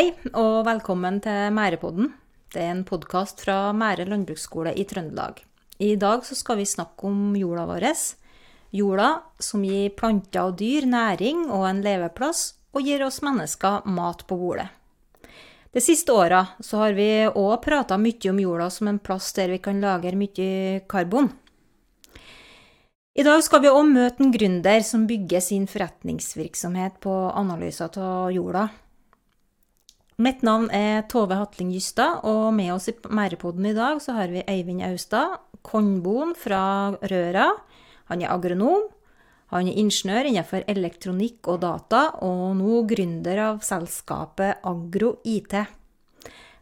Hei, og velkommen til Mærepodden. Det er en podkast fra Mære landbruksskole i Trøndelag. I dag skal vi snakke om jorda vår. Jorda som gir planter og dyr næring og en leveplass, og gir oss mennesker mat på bordet. De siste åra har vi òg prata mye om jorda som en plass der vi kan lagre mye karbon. I dag skal vi òg møte en gründer som bygger sin forretningsvirksomhet på analyser av jorda. Mitt navn er Tove Hatling Gystad, og med oss i Mærepodden i dag så har vi Eivind Austad, kornboen fra Røra. Han er agronom. Han er ingeniør innenfor elektronikk og data, og nå gründer av selskapet Agro IT.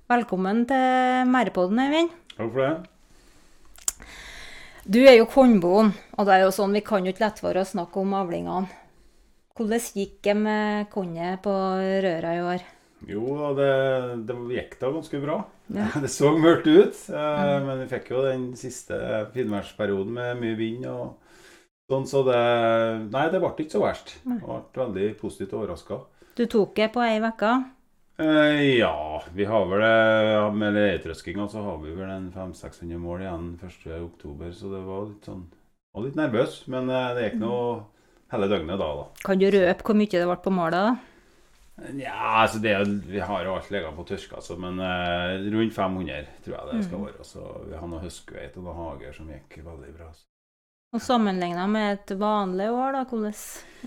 Velkommen til Mærepodden, Eivind. Takk for det. Du er jo kornboen, og det er jo sånn vi kan jo ikke lette for å snakke om avlingene. Hvordan gikk det med kornet på Røra i år? Jo, det, det gikk da ganske bra. Ja. Det så mørkt ut. Eh, mm. Men vi fikk jo den siste finværsperioden med mye vind og sånn, så det Nei, det ble ikke så verst. Jeg ble veldig positivt overraska. Du tok det på ei uke? Eh, ja, vi har vel det Med leietrøskinga så har vi vel en 500-600 mål igjen 1.10, så det var litt sånn var litt nervøs. Men eh, det gikk nå hele døgnet da, da. Kan du røpe hvor mye det ble på målet, da? Ja, altså det, Vi har jo alt ligget på tørk, altså, men eh, rundt 500 tror jeg det skal mm. være. Så vi har noe høstkveit og noen hager som gikk veldig bra. Altså. Og Sammenligna med et vanlig år, da, hvordan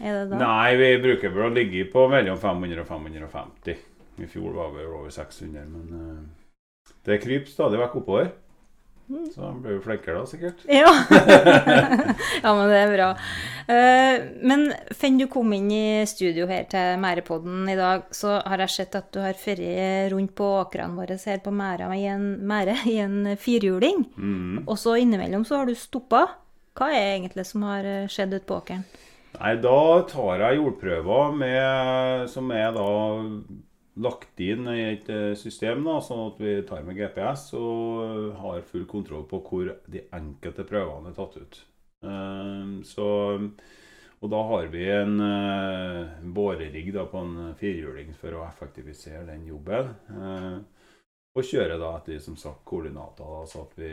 er det da? Nei, Vi bruker vel å ligge på mellom 500 og 550. I fjor var vi over 600, men eh, det kryper stadig vekk oppover. Så han blir jo flinkere da, sikkert. Ja. ja, men det er bra. Uh, men før du kom inn i studio her til Mærepodden i dag, så har jeg sett at du har ferdig rundt på åkrene våre her på Mæra i en, Mære i en firhjuling. Mm. Og så innimellom så har du stoppa. Hva er egentlig som har eh, skjedd ute på åkeren? Nei, da tar jeg jordprøver med, som er da lagt inn i et eh, system, da, sånn at vi tar med GPS og har full kontroll på hvor de enkelte prøvene er tatt ut. Eh, så, og da har vi en borerigg bårerigg på en firehjuling for å effektivisere den jobben. og kjøre da etter som sagt, koordinater, så at vi,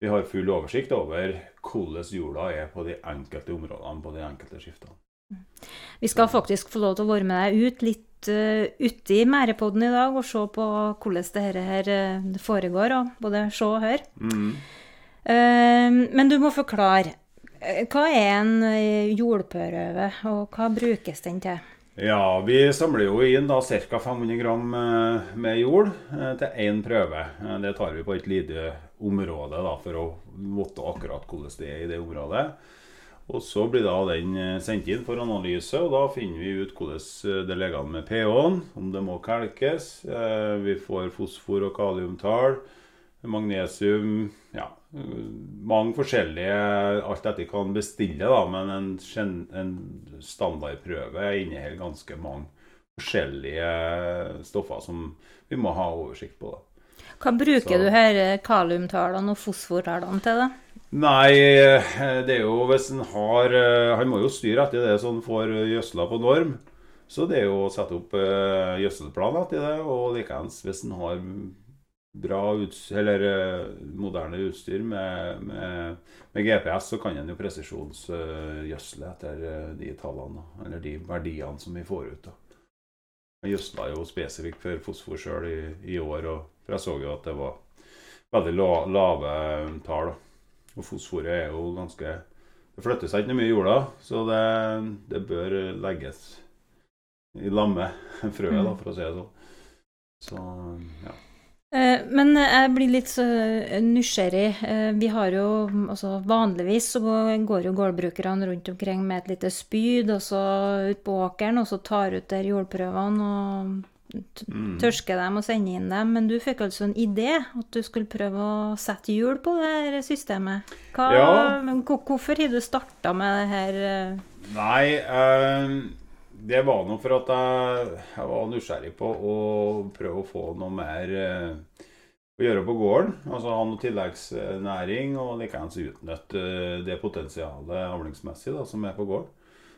vi har full oversikt over hvordan jorda er på de enkelte områdene på de enkelte skiftene. Vi skal faktisk få lov til å være med deg ut litt uh, ute i Mærepodden i dag og se på hvordan dette her uh, foregår, og både se og høre. Mm. Uh, men du må forklare. Hva er en jordprøve, og hva brukes den til? Ja, Vi samler jo inn da ca. 500 gram med jord til én prøve. Det tar vi på et lite område da, for å vite akkurat hvordan det er i det området. Og Så blir da den eh, sendt inn for analyse, og da finner vi ut hvordan eh, det ligger an med pH-en, om det må kalkes. Eh, vi får fosfor- og kaliumtall, magnesium Ja, mange forskjellige Alt dette kan bestille, da, men en, en standardprøve inneholder ganske mange forskjellige stoffer som vi må ha oversikt på. da. Hva bruker Så. du her kaliumtallene og fosfortallene til? da? Nei, eh, det er jo hvis en har eh, Han må jo styre etter det som får gjødsla på norm. Så det er jo å sette opp gjødselplan etter det. Og likeens hvis en har bra utstyr, eller moderne utstyr med, med, med, GPS, så kan en jo presisjonsgjødsle etter de tallene, eller de verdiene som vi får ut. da. Jeg gjødsla jo spesifikt for fosfor sjøl i, i, år, og jeg så jo at det var veldig lave tall. da. Og fosforet er jo ganske Det flytter seg ikke mye i jorda, så det, det bør legges i lamme frøet, da, mm. for å si det sånn. Så, ja. Eh, men jeg blir litt så nysgjerrig. Eh, vi har jo altså Vanligvis så går jo gårdbrukerne rundt omkring med et lite spyd og så ut på åkeren og så tar ut der jordprøvene og. Tørske dem og sende inn dem. Men du fikk altså en idé at du skulle prøve å sette hjul på det her systemet. Hva, ja. Hvorfor har du starta med det her? Eh? Nei, eh, det var nå for at jeg, jeg, var nysgjerrig på å prøve å få noe mer eh, å gjøre på gården. Altså ha noe tilleggsnæring og likeens utnytte det potensialet avlingsmessig da, som er på gården.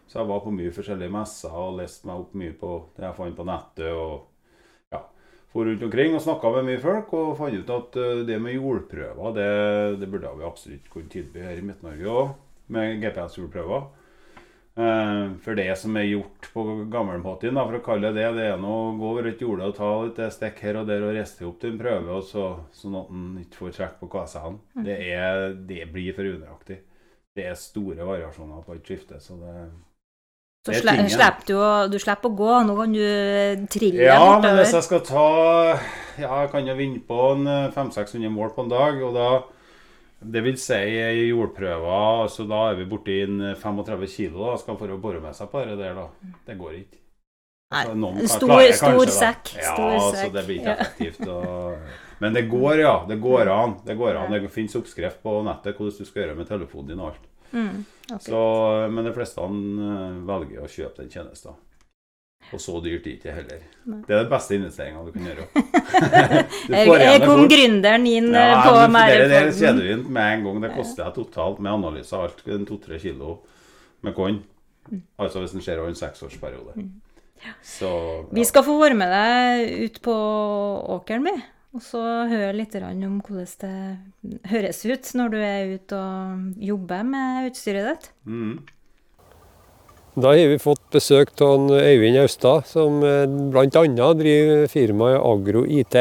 Så jeg var på mye forskjellige messer og leste meg opp mye på det jeg fant på nettet. og ja, for rundt omkring og snakka med mye folk og fant ut at eh, det med jordprøver, det, det burde vi absolutt kunne tilby her i Midt-Norge òg, med GPS-jordprøver. Eh, for det som er gjort på gammelmåten, for å kalle det det, det er nå å gå over et jorde og ta litt stikk her og der og riste opp til en prøve, og så, sånn at en ikke får trekk på KSL-en. Det, er- det blir for unøyaktig. Det er store variasjoner på et skifte, så det Så er slipper du du slipper å gå. Nå kan du trille Ja, men hvis jeg skal ta Ja, jeg kan jo vinne på en 500-600 mål på en dag, og da Det vil si i jordprøver, så da er vi borti en 35 kilo da, skal for å bore med seg på det der, da. Det går ikke. Nei, kan stor- klare stor kanskje, sekk, Ja, stor så det blir ikke ja. effektivt. Og... Men det går, ja. Det går an. Det går an. Det finnes oppskrift på nettet hvordan du skal gjøre med telefonen din og alt. Mm. Så, men de fleste eh, velger å kjøpe den tjenesten. Og så dyrt er det ikke heller. Nei. Det er den beste investeringa du kan gjøre. Du Jeg, kom fort. gründeren inn Ja, eh, på meg. det der er Mærepodden. kjedelig med en gang. Det koster deg totalt med analyse av alt to-tre kilo med korn. Mm. Altså hvis en ser over en seksårsperiode. Så Vi skal få være med deg ut på åkeren min, og så høre litt om hvordan det høres ut når du er ute og jobber med utstyret ditt. mm. Da har vi fått besøk av Øyvind Austad, som bl.a. driver firmaet Agro IT.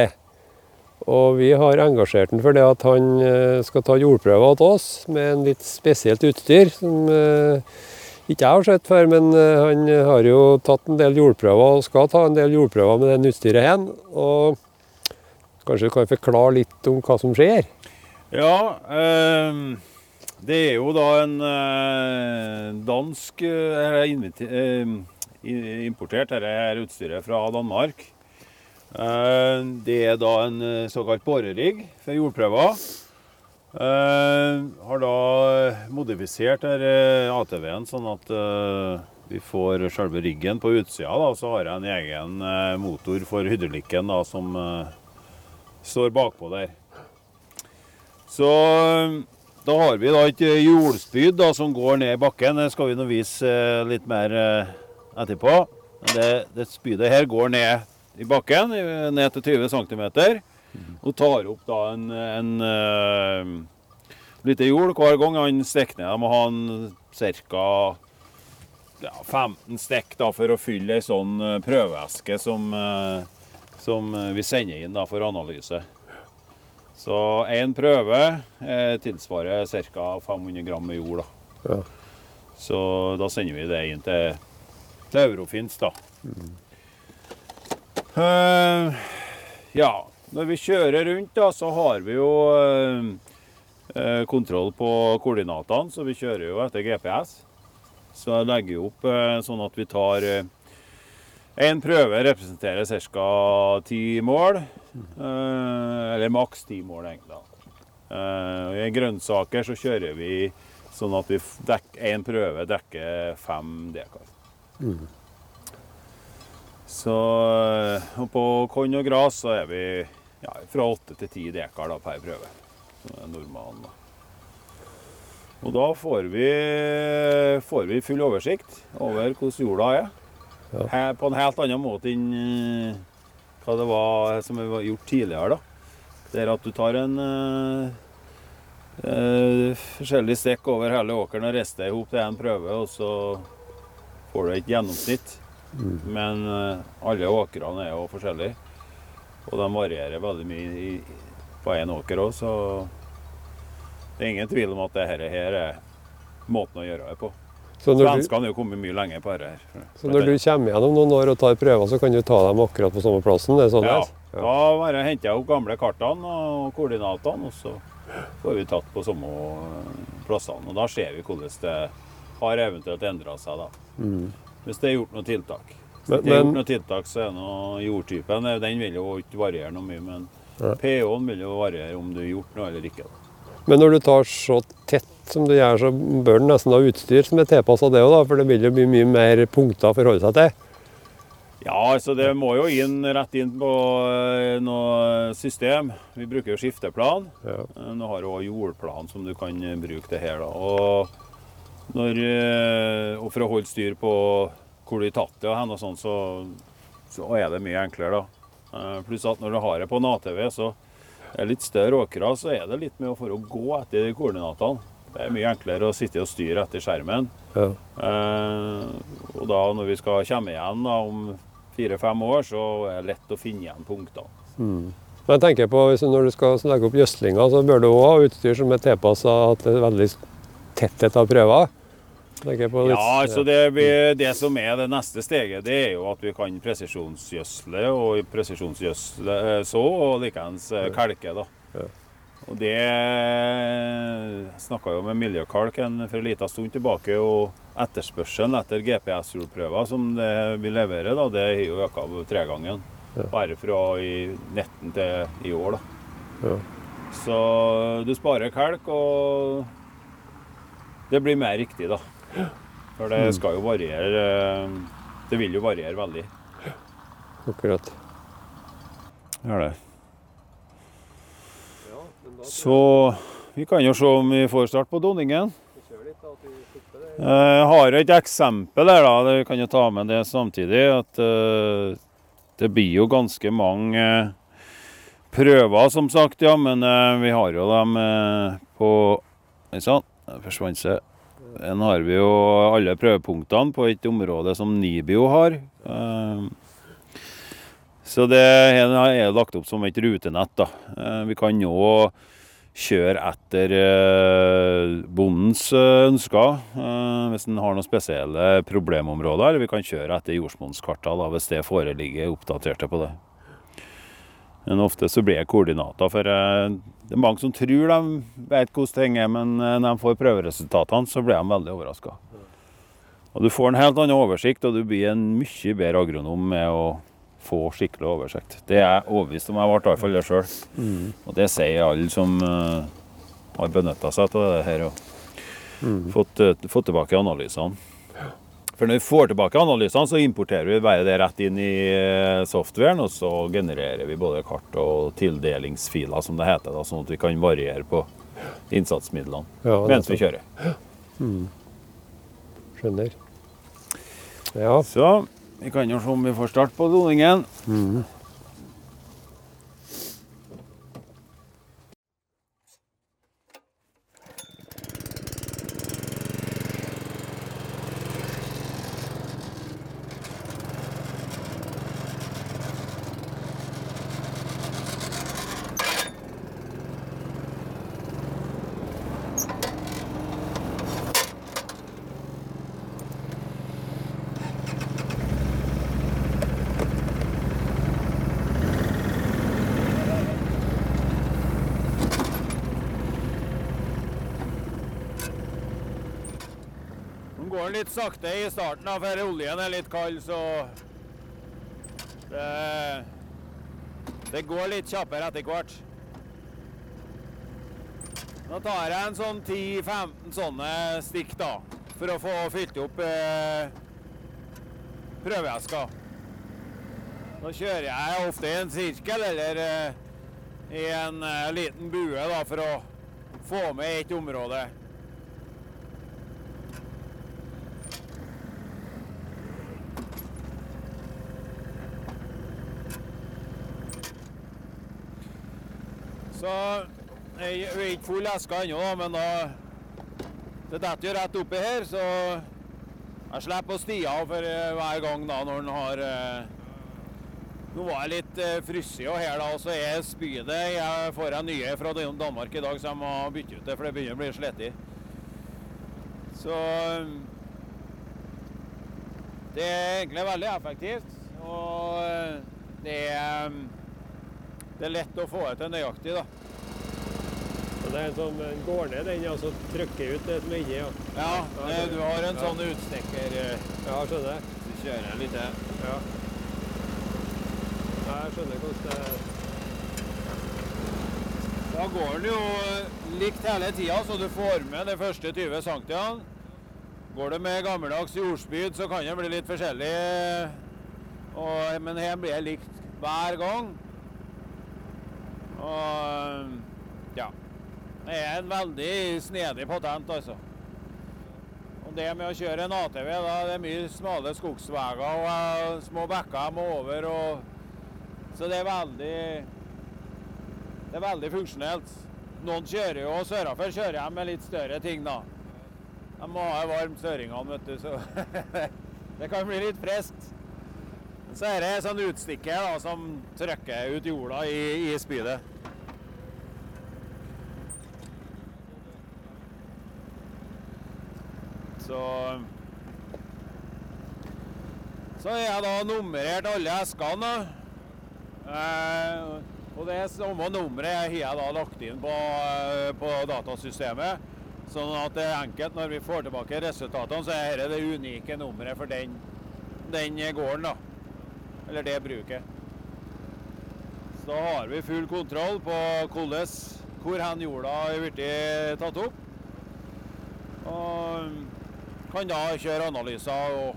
Og vi har engasjert ham for det at han eh, skal ta jordprøver til oss med en litt spesielt utstyr som eh, ikke jeg har sett før, men eh, han har jo tatt en del jordprøver og skal ta en del jordprøver med den utstyret her. Og kanskje du kan forklare litt om hva som skjer? Ja, eh, det er jo da en eh, dansk eh, ehm, importert dette her utstyret fra Danmark. Eh, det er da en eh, såkalt borerigg for jordprøver. Eh, har da modifisert ATV-en sånn at vi får selve riggen på utsida. Da, så har jeg en egen motor for hydraulikken som står bakpå der. Så eh, da har vi da et hjulspyd jordspyd da, som går ned bakken. Det skal vi nå vise eh, litt mer eh, etterpå. Det, det spydet her går ned i bakken, ned til 20 cm. Og tar opp da en, en uh, lite jord hver gang han stikker ned. Da må ha en ca. Ja, 15 stikk for å fylle ei sånn eh, prøveeske som, eh, som eh, vi sender inn da, for analyse. Så én prøve eh, tilsvarer ca. 500 gram med jord. Da. Ja. Så da sender vi det inn til, til Eurofins, da. Eh, ja, når vi kjører rundt, da, så har vi jo uh, kontroll på koordinatene, så vi kjører jo etter GPS. Så jeg legger opp uh, sånn at vi tar en prøve representerer ca. ti mål. Eh, eller maks ti mål, egentlig. Eh, I grønnsaker så kjører vi sånn at vi en prøve dekker fem dekar. Så eh, og på korn og gras er vi ja, fra åtte til ti dekar da, per prøve. Som er normalen. da. Og da får vi, får vi full oversikt over hvordan jorda er. Ja. På en helt annen måte enn eh, hva det var som vi var gjort tidligere. da. Det er at du tar en eh, eh, forskjellig stikk over hele åkeren og rister i hop til en prøve, og så får du et gjennomsnitt. Men eh, alle åkrene er jo forskjellige, og de varierer veldig mye i, på én åker òg, så det er ingen tvil om at dette her er måten å gjøre det på. Så Svenskene er jo kommet mye lenger på dette. her. så når du kommer gjennom noen år og tar prøver, så kan du ta dem akkurat på samme plassen? Det er sånn Ja, er? da bare henter jeg opp gamle kartene og koordinatene, og så får vi tatt på samme plassene. Og da ser vi hvordan det har eventuelt endra seg, da. Mm. Hvis det er gjort noe tiltak. Hvis Men- det er gjort noen noe tiltak, så er nå jordtypen Den vil jo ikke variere noe mye, men Ja. pH-en vil jo variere om du har gjort noe eller ikke. da. Men når du tar så tett som du gjør, så bør du nesten ha utstyr som er tilpassa det òg. For det vil jo bli mye mer punkter å forholde seg til. Ja, altså det må jo inn rett inn på eh, noe system. Vi bruker jo skifteplan. Ja. har Du har òg jordplan som du kan eh, bruke det her. da. Og, når, eh, og for å holde styr på hvor du har tatt det, og hen og sånn, så, så er det mye enklere. da. Eh, Pluss at når du har det på en ATV, så er det litt større åkre, så er det litt med å for å gå etter de koordinatene. Det er mye enklere å sitte og styre etter skjermen. Ja. Eh, og da når vi skal komme igjen da, om fire-fem år, så er det lett å finne igjen punktene. Men jeg tenker på, hvis, Når du skal legge opp gjødslinga, så bør du òg ha utstyr som er tilpassa at det er veldig tetthet av prøver. På litt- Ja, altså det, det som er det neste steget, det er jo at vi kan presisjonsgjødsle og presisjonsgjødsle eh, så, og likeens eh, kalke. da. Ja. Og det snakka jo med Miljøkalken for en liten stund tilbake, og etterspørselen etter GPS-jordprøver som det vi leverer, da, det har jo øka tregangen. Ja. Bare fra i 19 til i år, da. Ja. Så du sparer kalk, og det blir mer riktig, da. For det skal jo variere eh, Det vil jo variere veldig. Akkurat. Gjør det. Så vi kan jo se om vi får start på Donningen. Jeg har et eksempel her, da. Vi kan jo ta med det samtidig. At eh, det blir jo ganske mange eh, prøver, som sagt, ja. Men eh, vi har jo dem eh, på Oi sann, forsvant seg. Den har vi jo alle prøvepunktene på et område som Nibio har. Eh, så det er lagt opp som et rutenett. da. Eh, Vi kan nå kjøre etter eh, bondens eh, ønsker, eh, hvis en har noen spesielle problemområder. Eller vi kan kjøre etter jordsmonnskarta hvis det foreligger oppdaterte på det. Men ofte så blir det koordinater, for det er mange som tror de vet hvordan ting er, men når de får prøveresultatene, så blir de veldig overraska. Og du får en helt annen oversikt, og du blir en mye bedre agronom med å få skikkelig oversikt. Det er jeg overbevist om. Jeg ble i hvert fall det sjøl. Og det sier alle som uh, har benytta seg av det her og fått, uh, fått tilbake analysene. For når vi får tilbake analysene, så importerer vi bare det rett inn i eh, softwaren, og så genererer vi både kart og tildelingsfiler, som det heter, da, sånn at vi kan variere på innsatsmidlene Ja, mens vi kjører. kjører. Skjønner. Ja. Så vi kan jo se om vi får start på doningen. Nå går den litt sakte i starten, da, for oljen er litt kald, så det, det går litt kjappere etter hvert. Nå tar jeg en sånn 10-15 sånne stikk, da, for å få fylt opp eh, prøveeska. Nå kjører jeg ofte i en sirkel eller eh, i en eh, liten bue da, for å få med ett område. Så jeg er ikke full eske ennå, men da det detter jo rett oppi her, så jeg slipper å stige av for eh, hver gang da når den har eh, Nå var jeg litt frysig og her, da, og så er spydet Jeg får en nye fra Danmark i dag, så jeg må bytte ut det, for det begynner å bli slitt. Så eh, Det er egentlig veldig effektivt. Og eh, det er, det er lett å få til nøyaktig, da. Og det er en sånn, den går ned den, og så trykker ut det som er inni. Ja, Ja, det, du har en sånn utstikker eh, ja skjønner. Du kjører litt liten Ja. Ja, jeg skjønner hvordan det Da går den jo likt hele tida, så du får med de første 20 cm. Går det med gammeldags jordspyd, så kan det bli litt forskjellig. Og, men her blir det likt hver gang. Og ja. Det er en veldig snedig patent, altså. Og det med å kjøre en ATV, da, det er mye smale skogsveier og små bekker jeg må over. og Så det er veldig Det er veldig funksjonelt. Noen kjører jo, og sørafor kjører de med litt større ting, da. De må ha varmt søringene, vet du, så det kan bli litt friskt. Så er det sånn utstikker da, som trykker ut jorda i, i spydet. Så Så har jeg da nummerert alle eskene. Eh, og det samme nummeret har jeg da lagt inn på, eh, på datasystemet. Sånn at det er enkelt når vi får tilbake resultatene, så er dette det unike nummeret for den, den gården. da. Eller det bruket. Så da har vi full kontroll på hvordan, hvor hen jorda er blitt tatt opp. Og kan da kjøre analyser og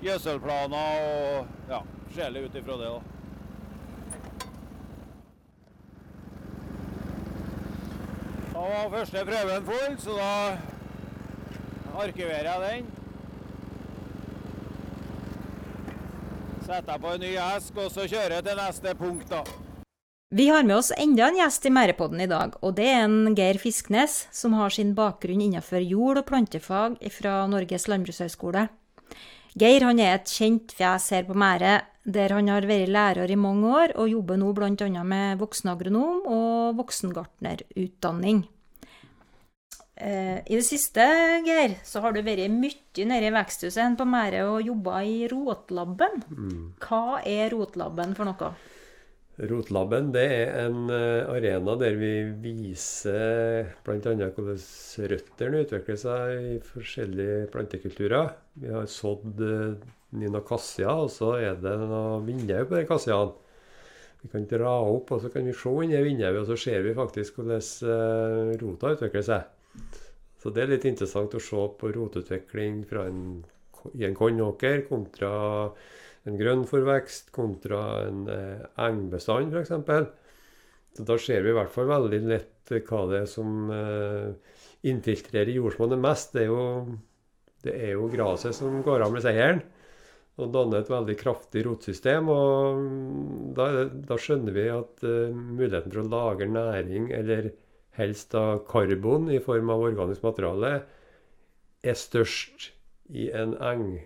gjødselplaner og ja, forskjellig ut ifra det. da. Da var første prøven full, så da arkiverer jeg den. Setter jeg på en ny esk, og så kjører jeg til neste punkt, da. Vi har med oss enda en gjest i Mærepodden i dag, og det er en Geir Fisknes, som har sin bakgrunn innenfor jord- og plantefag fra Norges landbrukshøgskole. Geir han er et kjent fjes her på Mære, der han har vært lærer i mange år, og jobber nå bl.a. med voksenagronom og voksengartnerutdanning. Eh, I det siste, Geir, så har du vært mye nede i veksthuset på Mære og jobba i Rotlabben. Hva er Rotlabben for noe? Rotlabben det er en eh, arena der vi viser bl.a. hvordan røttene utvikler seg i forskjellige plantekulturer. Vi har sådd eh, Nina Cassia, og så er det noen vinduer på den kassiaen. Vi kan dra opp, og så kan vi se inn i vinduet, og så ser vi faktisk hvordan eh, rota utvikler seg. Så det er litt interessant å se på rotutvikling en, i en kornåker kontra en grønnforvekst kontra en eh, engbestand, f.eks. Så da ser vi i hvert fall veldig lett eh, hva det er som eh, infiltrerer jordsmonnet mest. Det er jo, det jo graset som går av med seieren og danner et veldig kraftig rotsystem. og mm, da, da skjønner vi at eh, muligheten for å lagre næring, eller helst da karbon i form av organisk materiale, er størst i en eng,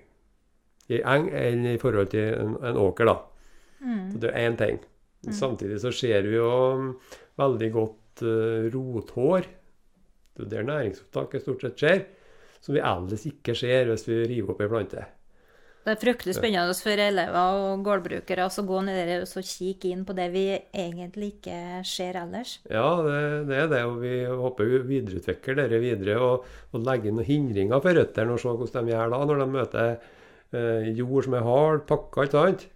i eng enn i forhold til en, en åker. da. Så det er én ting. Samtidig så ser vi jo mm, veldig godt uh, rothår. Det er der næringsopptaket stort sett skjer. Som vi ellers ikke ser hvis vi river opp ei plante. Det er fryktelig spennende for elever og gårdbrukere å gå ned der og kikke inn på det vi egentlig ikke ser ellers. Ja, det, det er det. Og vi håper vi videreutvikler dette videre og, og legger inn noen hindringer for røttene og se hvordan de gjør da når de møter eh, jord som er hard, pakka, ikke sant.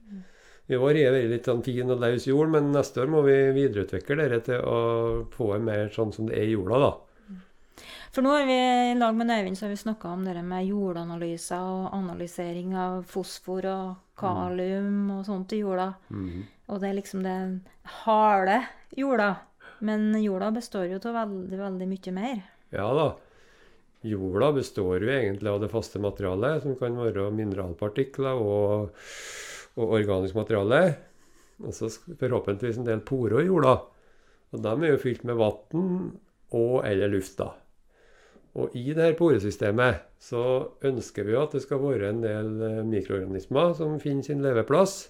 I år er det litt sånn fin og løs jord, men neste år må vi videreutvikle dette til å få det mer sånn som det er i jorda, da. For nå har vi i lag med Øyvind så har vi snakka om det med jordanalyser og analysering av fosfor og kalium og sånt i jorda. Og det er liksom den harde jorda. Men jorda består jo av veldig, veldig mye mer. Ja da. Jorda består jo egentlig av det faste materialet, som kan være mineralpartikler og, og organisk materiale. Og så forhåpentligvis en del porer i jorda. Og de er jo fylt med vann og eller luft, da. Og i det her poresystemet så ønsker vi jo at det skal være en del eh, mikroorganismer som finner sin leveplass.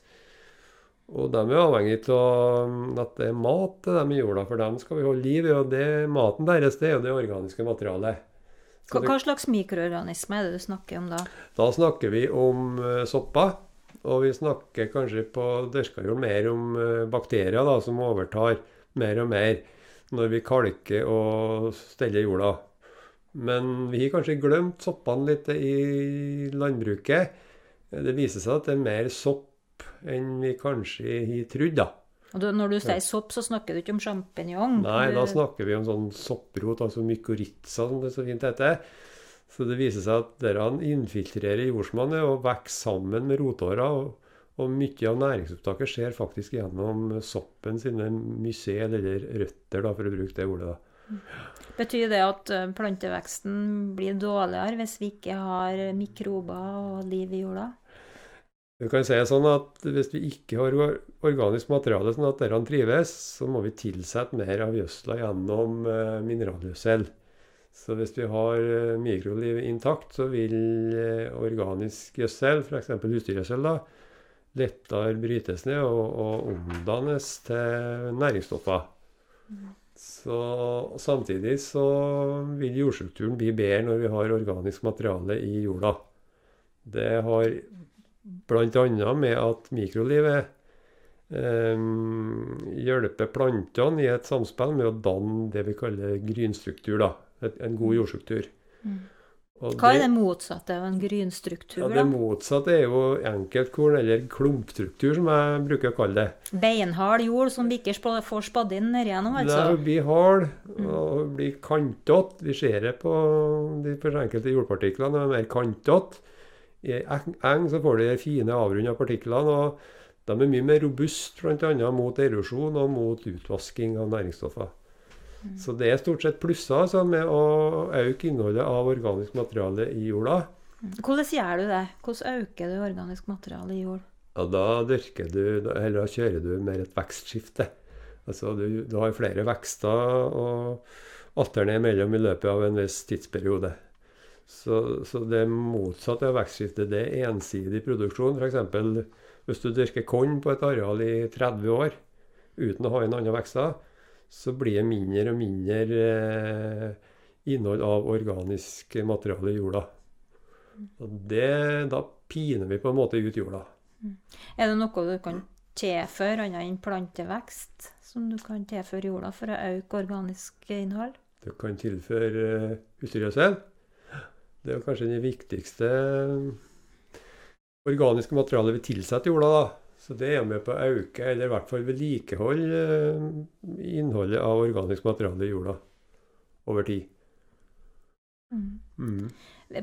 Og de er avhengig av mm, at det er mat til dem i jorda, for dem skal vi holde liv i. Og det, maten deres det er jo det organiske materialet. Hva, hva slags mikroorganisme er det du snakker om da? da snakker vi om eh, sopper, og vi snakker kanskje på dyrkajord mer om eh, bakterier da, som overtar mer og mer når vi kalker og steller jorda. Men vi har kanskje glemt soppene litt i landbruket. Det viser seg at det er mer sopp enn vi kanskje har trodd, da. Og du, når du sier sopp, så snakker du ikke om sjampinjong? Nei, da snakker vi om sånn sopprot, altså mykorrhiza, som det så fint heter. Så det viser seg at dere infiltrerer jordsmonnet og vokser sammen med rotåra. Og, og mye av næringsopptaket skjer faktisk gjennom soppen sine mycel, eller røtter, da, for å bruke det ordet. da. Betyr det at eh, planteveksten blir dårligere hvis vi ikke har mikrober og liv i jorda? Du kan si sånn at Hvis vi ikke har organisk materiale sånn at dere trives, så må vi tilsette mer av gjødsla gjennom eh, mineralgjødsel. Så hvis vi har eh, mikrolivet intakt, så vil eh, organisk gjødsel, f.eks. husdyrgjødsel, lettere brytes ned og, og omdannes til næringsstoffer. Så Samtidig så vil jordstrukturen bli bedre når vi har organisk materiale i jorda. Det har bl.a. med at mikrolivet eh, hjelper plantene i et samspill med å danne det vi kaller grynstruktur. da, et, En god jordstruktur. Og Hva er det motsatte av en grynstruktur, Ja, det motsatte er jo enkeltkorn, eller klumpstruktur, som jeg bruker å kalle det. Beinhard jord som vi ikke får spadd inn gjennom, altså? Det altså? blir hard og blir kantete. Vi ser det på de enkelte jordpartiklene. De er mer kantete. I eng eng så får du de fine avrunda partiklene. og De er mye mer robuste bl.a. mot erosjon og mot utvasking av næringsstoffer. Så det er stort sett plusser altså, med å øke innholdet av organisk materiale i jorda. Hvordan gjør du det? Hvordan øker du organisk materiale i jord? Ja, da dyrker du, eller da kjører du mer et vekstskifte. Altså du, du har flere vekster å alternere mellom i løpet av en viss tidsperiode. Så, så det motsatte av vekstskifte, det er ensidig produksjon. F.eks. hvis du dyrker korn på et areal i 30 år uten å ha inn andre vekster, så blir det mindre og mindre eh, innhold av organisk materiale i jorda. Og det, da piner vi på en måte ut jorda. Er det noe du kan tilføre annet enn plantevekst, som du kan tilføre jorda for å øke organisk innhold? Du kan tilføre uh, husdyrgjødsel. Det er kanskje det viktigste organiske materialet vi tilsetter jorda. da. Så det er med på å øke, eller i hvert fall vedlikeholde, eh, innholdet av organisk materiale i jorda over tid. Mm.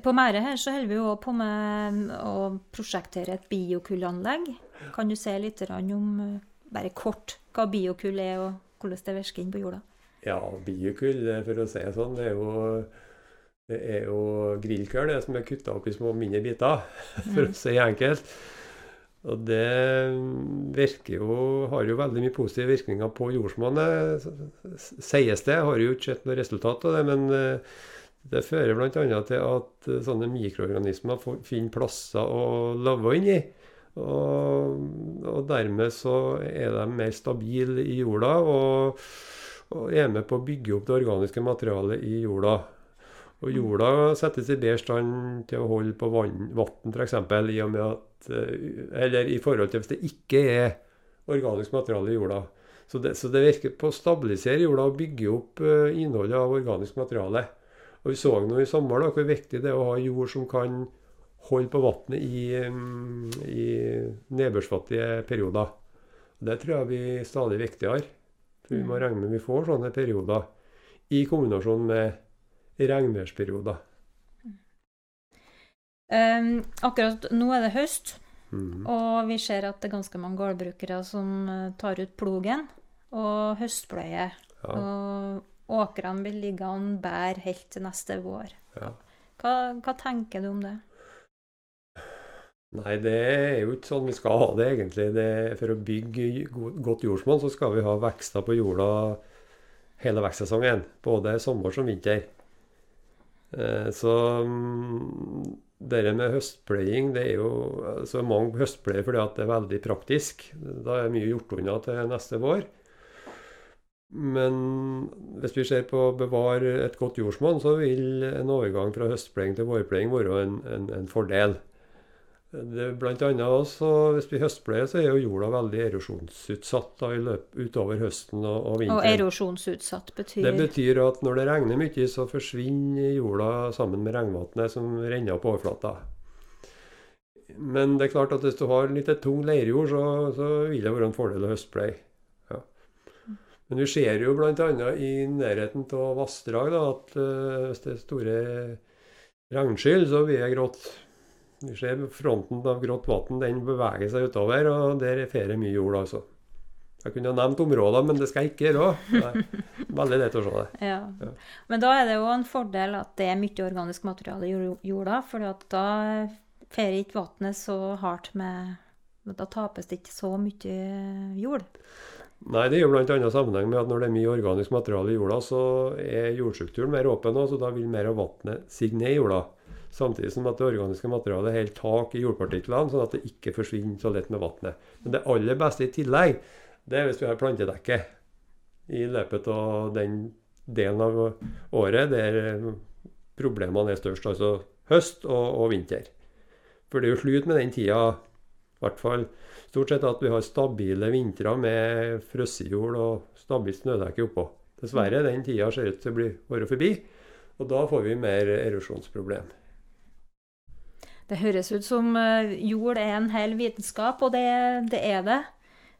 På Mære her så holder vi jo på med å prosjektere et biokullanlegg. Kan du si litt om, eh, bare kort, hva biokull er, og hvordan det virker inn på jorda? Ja, biokull, eh, for å si det sånn, det er jo, det er jo grillkøl det som er kutta opp i små mindre biter, for å si enkelt. Og det virker jo, har jo veldig mye positive virkninger på jordsmonnet, sies det. Har jo ikke sett noe resultat av det, men eh, det fører bl.a. til at eh, sånne mikroorganismer finner plasser å leve inni. Og, og dermed så er de mer stabile i jorda og, og er med på å bygge opp det organiske materialet i jorda. Og jorda settes i bedre stand til å holde på vann, vann f.eks. i og med at eh, Eller i forhold til hvis det ikke er organisk materiale i jorda. Så det, så det virker på å stabilisere jorda og bygge opp eh, innholdet av organisk materiale. Og Vi så nå i sommer da, hvor viktig det er å ha jord som kan holde på vannet i, mm, i nedbørsfattige perioder. Det tror jeg blir stadig viktigere. For vi må regne med vi får sånne perioder i kombinasjon med regnværsperioder. Um, akkurat nå er det høst, Mhm. og vi ser at det er ganske mange gårdbrukere som eh, tar ut plogen og høstpløyer. Ja, Og åkrene vil ligge an bær helt til neste vår. ja. Hva, hva tenker du om det? Nei, det er jo ikke sånn vi skal ha det, egentlig. Det, for å bygge godt jordsmonn, så skal vi ha vekster på jorda hele vekstsesongen. Både sommer som vinter. Eh, Så mm, det med høstpløying, det er jo altså Mange høstpleier fordi at det er veldig praktisk. Da er mye gjort unna til neste vår. Men hvis vi ser på å bevare et godt jordsmonn, så vil en overgang fra høstpløying til vårpløying være en, en, en fordel. Det, blant annet også, Hvis vi høstpleier, så er jo jorda veldig erosjonsutsatt da, i løp, utover høsten og, og Og erosjonsutsatt betyr Det betyr at når det regner mye, så forsvinner jorda sammen med regnvannet som renner opp overflata. Men det er klart at hvis du har litt tung leirjord, så, så vil det være en fordel å høstpleie. Ja. Men vi ser jo bl.a. i nærheten av vassdrag da, at uh, hvis det er store regnskyll, så blir det grått. Vi ser fronten av grått vann, den beveger seg utover, og der er ferie mye jord, altså. Jeg kunne ha nevnt områder, men det skal jeg ikke gjøre. Veldig lett å se det. Ja. Ja. Men da er det jo en fordel at det er mye organisk materiale i jorda, for da fer ikke vannet så hardt med Da tapes det ikke så mye jord. Nei, det er jo bl.a. sammenheng med at når det er mye organisk materiale i jorda, så er jordstrukturen mer åpen, og så da vil mer av vannet sige ned i jorda. Samtidig som at det organiske materialet holder tak i jordpartiklene, sånn at det ikke forsvinner så lett med vannet. Men det aller beste i tillegg, det er hvis vi har plantedekke i løpet av den delen av året der problemene er størst, altså høst og, og vinter. For det er jo slutt med den tida, i hvert fall stort sett, at vi har stabile vintre med frossenjord og stabilt snødekke oppå. Dessverre, den tida ser ut til å bli være forbi, og da får vi mer erosjonsproblem. Det høres ut som eh, jord er en hel vitenskap, og det, det er det.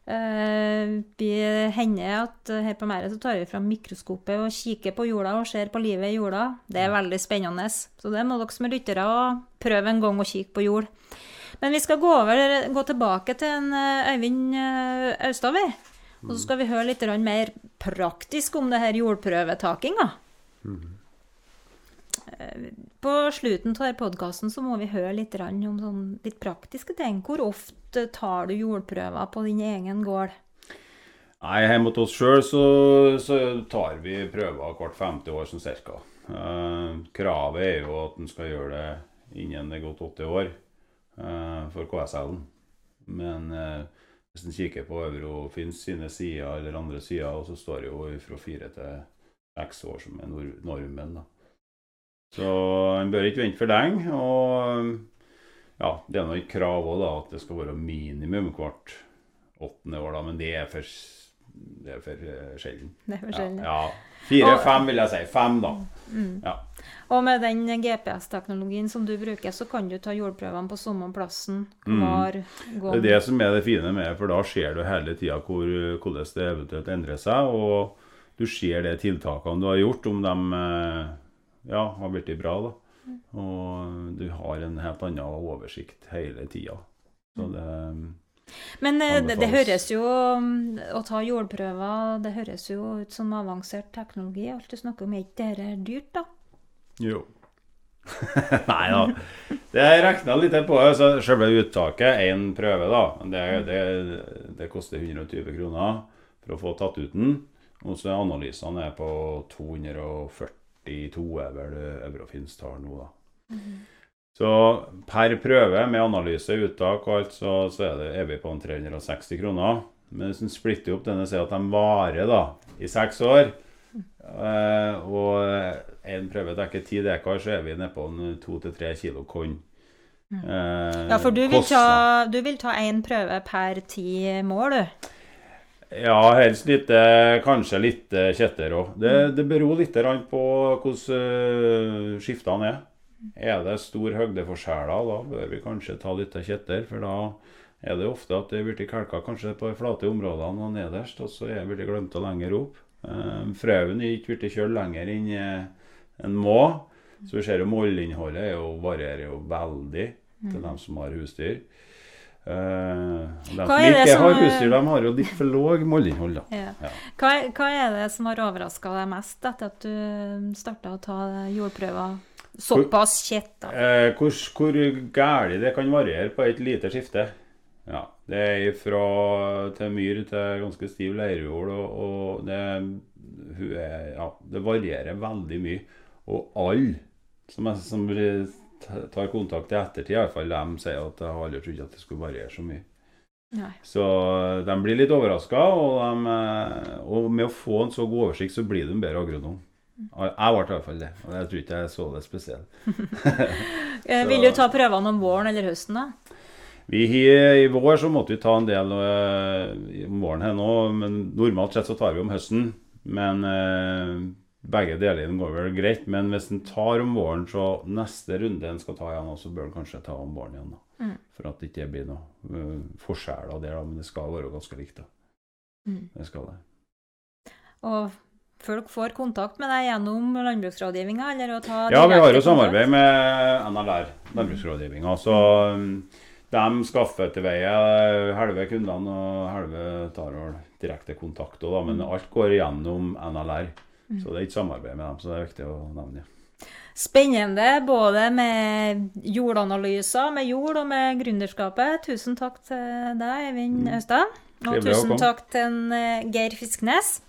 Eh, vi hender at eh, her på Mæret så tar vi fram mikroskopet og kikker på jorda og ser på livet i jorda. Det er veldig spennende. Så det må dere som er lyttere prøve en gang å kikke på jord. Men vi skal gå, over, gå tilbake til en Øyvind Austad, vi. Og så skal vi høre litt mer praktisk om det her jordprøvetakinga. Mm. På slutten av podkasten må vi høre litt om sånn litt praktiske ting. Hvor ofte tar du jordprøver på din egen gård? Nei, Hjemme hos oss sjøl så, så, tar vi prøver hvert femte år sånn cirka. Uh, kravet er jo at en skal gjøre det innen det er gått 80 år uh, for KSL-en. Men uh, hvis en kikker på Eurofins sine sider eller andre sider, så står det jo fra fire til seks år som er normen. da. Så en bør ikke vente for lenge. Og ja, det er noe et krav òg, da, at det skal være minimum hvert åttende år, da. Men det er for, det er for uh, sjelden. Det er for sjelden. Ja, ja. Fire-fem, vil jeg si. Fem, da. Mm. Ja. Og med den GPS-teknologien som du bruker, så kan du ta jordprøvene på samme plassen hver mm. gang. Det er det som er det fine med for da ser du hele tida hvor, hvordan det eventuelt endrer seg. Og du ser de tiltakene du har gjort, om de eh, ja, har blitt bra. da. Og du har en helt annen oversikt hele tida. Så mm. det Men eh, det, det, høres jo mm, Å ta jordprøver, det høres jo ut som avansert teknologi. Alt du snakker om, er ikke dette dyrt, da? Jo. Nei da. Det regna litt på. Så selve uttaket, én prøve, da, det, det, det, koster 120 kroner for å få tatt ut den. Og så analysene er på 240 42 er vel Eurofins tall nå, da. Mm -hmm. Så per prøve med analyse, uttak og alt, så, så er, det, er vi på en 360 kroner. Men hvis en splitter opp denne, sier at de varer da, i seks år, eh, og en prøve dekker ti dekar, så er vi nede på en 2-3 kilo korn. Mm. Eh, ja, for du vil, ta, du vil ta én prøve per ti mål, du? Ja, helst litt, kanskje litt kjetter òg. Det, mm. det, beror litt på hvordan uh, skiftene er. Er det stor høgdeforskjeller, da bør vi kanskje ta litt kjetter. For da er det ofte at det blir kalka kanskje på de flate områdene og nederst, og så er det blitt glemt lenger opp. Frøen er ikke blitt kjølt lenger enn en må. Så vi ser jo målinnholdet varierer jo veldig til mm. dem som har husdyr. Uh, de som ikke har husdyr, de har jo litt for låg mollinnhold. Ja. Ja. Hva, hva, er det som har overraska deg mest etter at du starta å ta jordprøver såpass kjett? Uh, hvor hvor galt det kan variere på et lite skifte. Ja, det er fra til myr til ganske stiv leirjord, og, og det, ja, det varierer veldig mye. Og alle som, er, som tar kontakt i ettertid, iallfall de sier at jeg har aldri trodd at det skulle variere så mye. Nei. Så de blir litt overraska, og, eh, og, med å få en så god oversikt, så blir du en bedre agronom. Jeg ble i hvert fall det, og jeg tror ikke jeg så det spesielt. Eh, vil du ta prøvene om våren eller høsten, da? Vi, I vår så måtte vi ta en del om våren her nå, men normalt sett så tar vi om høsten. Men begge delene går vel greit, men hvis en tar om våren, så neste runde en skal ta igjen, så bør en kanskje ta om våren igjen. da. Mm. For at det ikke blir noe uh, forskjeller der. Men det skal være ganske likt. Mm. Det skal det. Og folk får kontakt med deg gjennom landbruksrådgivninga? Ja, vi har jo samarbeid med NLR, landbruksrådgivninga. Så um, de skaffer til veie halve kundene, og halve tar direkte kontakt. Da, men mm. alt går gjennom NLR. Mm. Så det er ikke samarbeid med dem, så det er viktig å nevne. Spennende både med jordanalyser, med jord og med gründerskapet. Tusen takk til deg, Eivind Austad. Og tusen takk til eh, Geir Fisknes.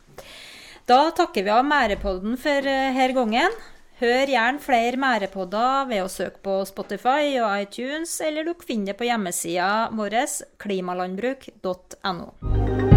Da takker vi av Mærepodden for eh, her gangen. Hør gjerne flere Mærepodder ved å søke på Spotify og iTunes, eller dere finner det på hjemmesida vår klimalandbruk.no.